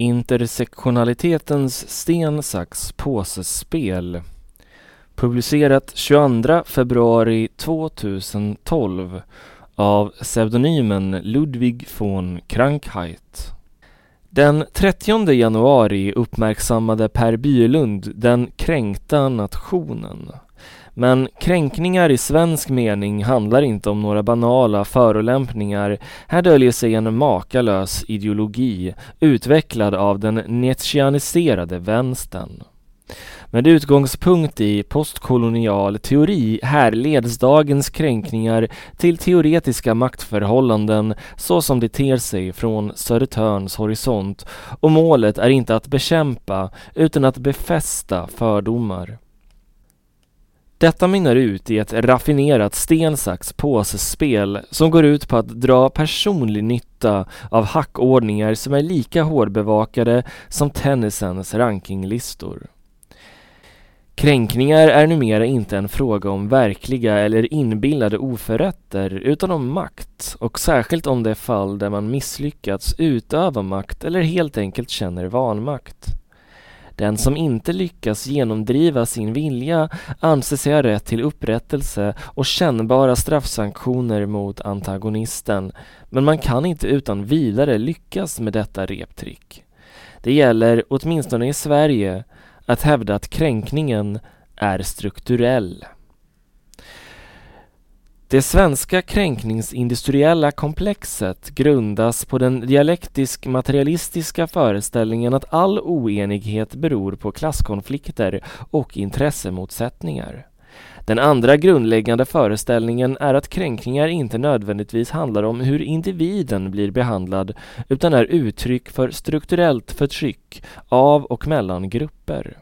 Intersektionalitetens sten, sax, påsespel Publicerat 22 februari 2012 av pseudonymen Ludwig von Krankheit. Den 30 januari uppmärksammade Per Bylund den kränkta nationen. Men kränkningar i svensk mening handlar inte om några banala förolämpningar. Här döljer sig en makalös ideologi utvecklad av den nietzscheaniserade vänstern. Med utgångspunkt i postkolonial teori härleds dagens kränkningar till teoretiska maktförhållanden så som det ter sig från Södertörns horisont och målet är inte att bekämpa utan att befästa fördomar. Detta mynnar ut i ett raffinerat sten, sax, påsespel som går ut på att dra personlig nytta av hackordningar som är lika hårdbevakade som tennisens rankinglistor. Kränkningar är numera inte en fråga om verkliga eller inbillade oförrätter utan om makt och särskilt om det fall där man misslyckats utöva makt eller helt enkelt känner vanmakt. Den som inte lyckas genomdriva sin vilja anser sig ha rätt till upprättelse och kännbara straffsanktioner mot antagonisten men man kan inte utan vidare lyckas med detta reptrick. Det gäller, åtminstone i Sverige, att hävda att kränkningen är strukturell. Det svenska kränkningsindustriella komplexet grundas på den dialektisk materialistiska föreställningen att all oenighet beror på klasskonflikter och intressemotsättningar. Den andra grundläggande föreställningen är att kränkningar inte nödvändigtvis handlar om hur individen blir behandlad utan är uttryck för strukturellt förtryck av och mellan grupper.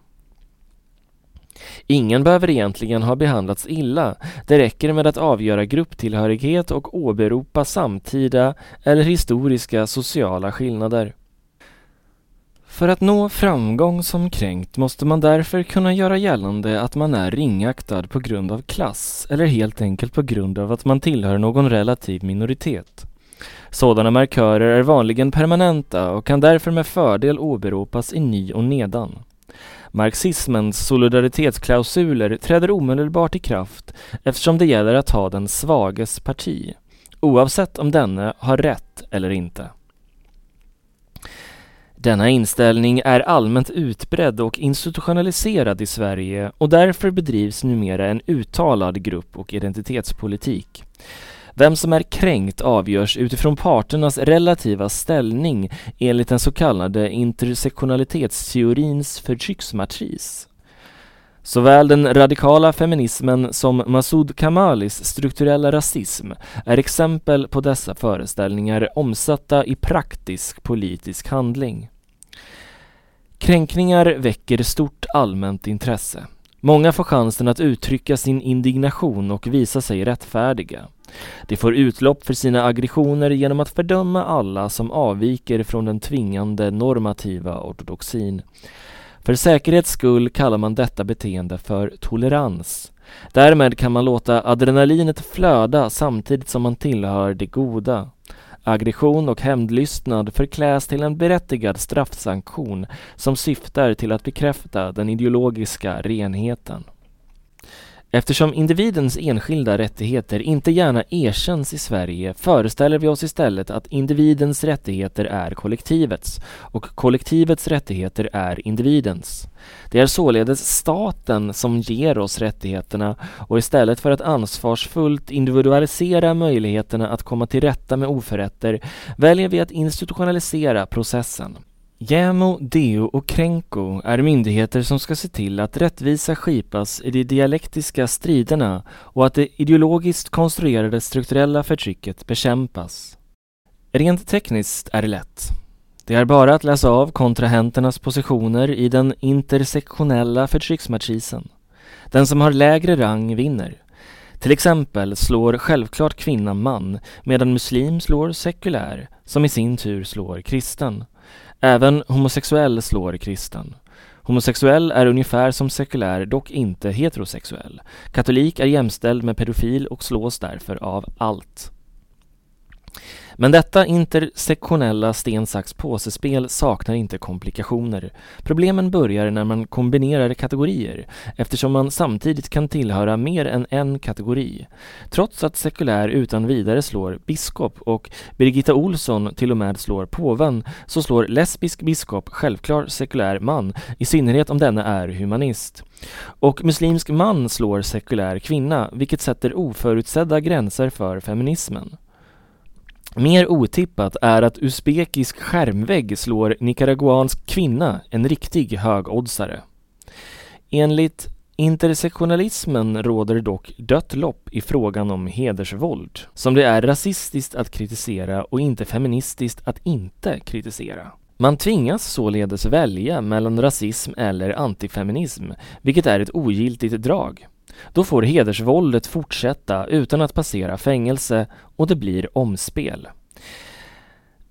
Ingen behöver egentligen ha behandlats illa. Det räcker med att avgöra grupptillhörighet och åberopa samtida eller historiska sociala skillnader. För att nå framgång som kränkt måste man därför kunna göra gällande att man är ringaktad på grund av klass eller helt enkelt på grund av att man tillhör någon relativ minoritet. Sådana markörer är vanligen permanenta och kan därför med fördel åberopas i ny och nedan. Marxismens solidaritetsklausuler träder omedelbart i kraft eftersom det gäller att ha den svages parti, oavsett om denne har rätt eller inte. Denna inställning är allmänt utbredd och institutionaliserad i Sverige och därför bedrivs numera en uttalad grupp och identitetspolitik. Vem som är kränkt avgörs utifrån parternas relativa ställning enligt den så kallade intersektionalitetsteorins förtrycksmatris. Såväl den radikala feminismen som Masoud Kamalis strukturella rasism är exempel på dessa föreställningar omsatta i praktisk politisk handling. Kränkningar väcker stort allmänt intresse. Många får chansen att uttrycka sin indignation och visa sig rättfärdiga. De får utlopp för sina aggressioner genom att fördöma alla som avviker från den tvingande normativa ortodoxin. För säkerhets skull kallar man detta beteende för tolerans. Därmed kan man låta adrenalinet flöda samtidigt som man tillhör det goda. Aggression och hämndlystnad förkläs till en berättigad straffsanktion som syftar till att bekräfta den ideologiska renheten. Eftersom individens enskilda rättigheter inte gärna erkänns i Sverige föreställer vi oss istället att individens rättigheter är kollektivets och kollektivets rättigheter är individens. Det är således staten som ger oss rättigheterna och istället för att ansvarsfullt individualisera möjligheterna att komma till rätta med oförrätter väljer vi att institutionalisera processen. JämO, DO och Kränko är myndigheter som ska se till att rättvisa skipas i de dialektiska striderna och att det ideologiskt konstruerade strukturella förtrycket bekämpas. Rent tekniskt är det lätt. Det är bara att läsa av kontrahenternas positioner i den intersektionella förtrycksmatrisen. Den som har lägre rang vinner. Till exempel slår självklart kvinnan man medan muslim slår sekulär som i sin tur slår kristen. Även homosexuell slår kristen. Homosexuell är ungefär som sekulär, dock inte heterosexuell. Katolik är jämställd med pedofil och slås därför av allt. Men detta intersektionella sten, sax, påsespel saknar inte komplikationer. Problemen börjar när man kombinerar kategorier eftersom man samtidigt kan tillhöra mer än en kategori. Trots att sekulär utan vidare slår biskop och Birgitta Olsson till och med slår påven så slår lesbisk biskop självklar sekulär man, i synnerhet om denna är humanist. Och muslimsk man slår sekulär kvinna, vilket sätter oförutsedda gränser för feminismen. Mer otippat är att usbekisk skärmvägg slår nicaraguansk kvinna, en riktig högoddsare. Enligt intersektionalismen råder dock dött lopp i frågan om hedersvåld, som det är rasistiskt att kritisera och inte feministiskt att inte kritisera. Man tvingas således välja mellan rasism eller antifeminism, vilket är ett ogiltigt drag. Då får hedersvåldet fortsätta utan att passera fängelse och det blir omspel.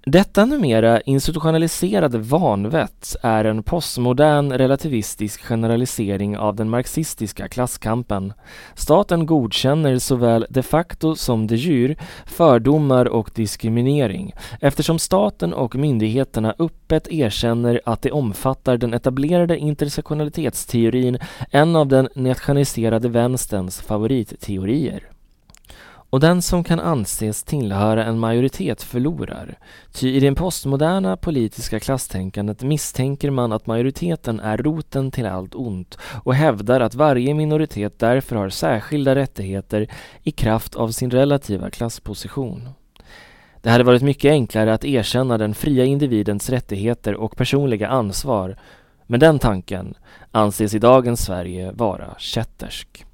Detta numera institutionaliserade vanvett är en postmodern relativistisk generalisering av den marxistiska klasskampen. Staten godkänner såväl de facto som de jure fördomar och diskriminering eftersom staten och myndigheterna öppet erkänner att de omfattar den etablerade intersektionalitetsteorin, en av den nationaliserade vänsterns favoritteorier. Och den som kan anses tillhöra en majoritet förlorar. Ty i det postmoderna politiska klasstänkandet misstänker man att majoriteten är roten till allt ont och hävdar att varje minoritet därför har särskilda rättigheter i kraft av sin relativa klassposition. Det hade varit mycket enklare att erkänna den fria individens rättigheter och personliga ansvar, men den tanken anses i dagens Sverige vara kättersk.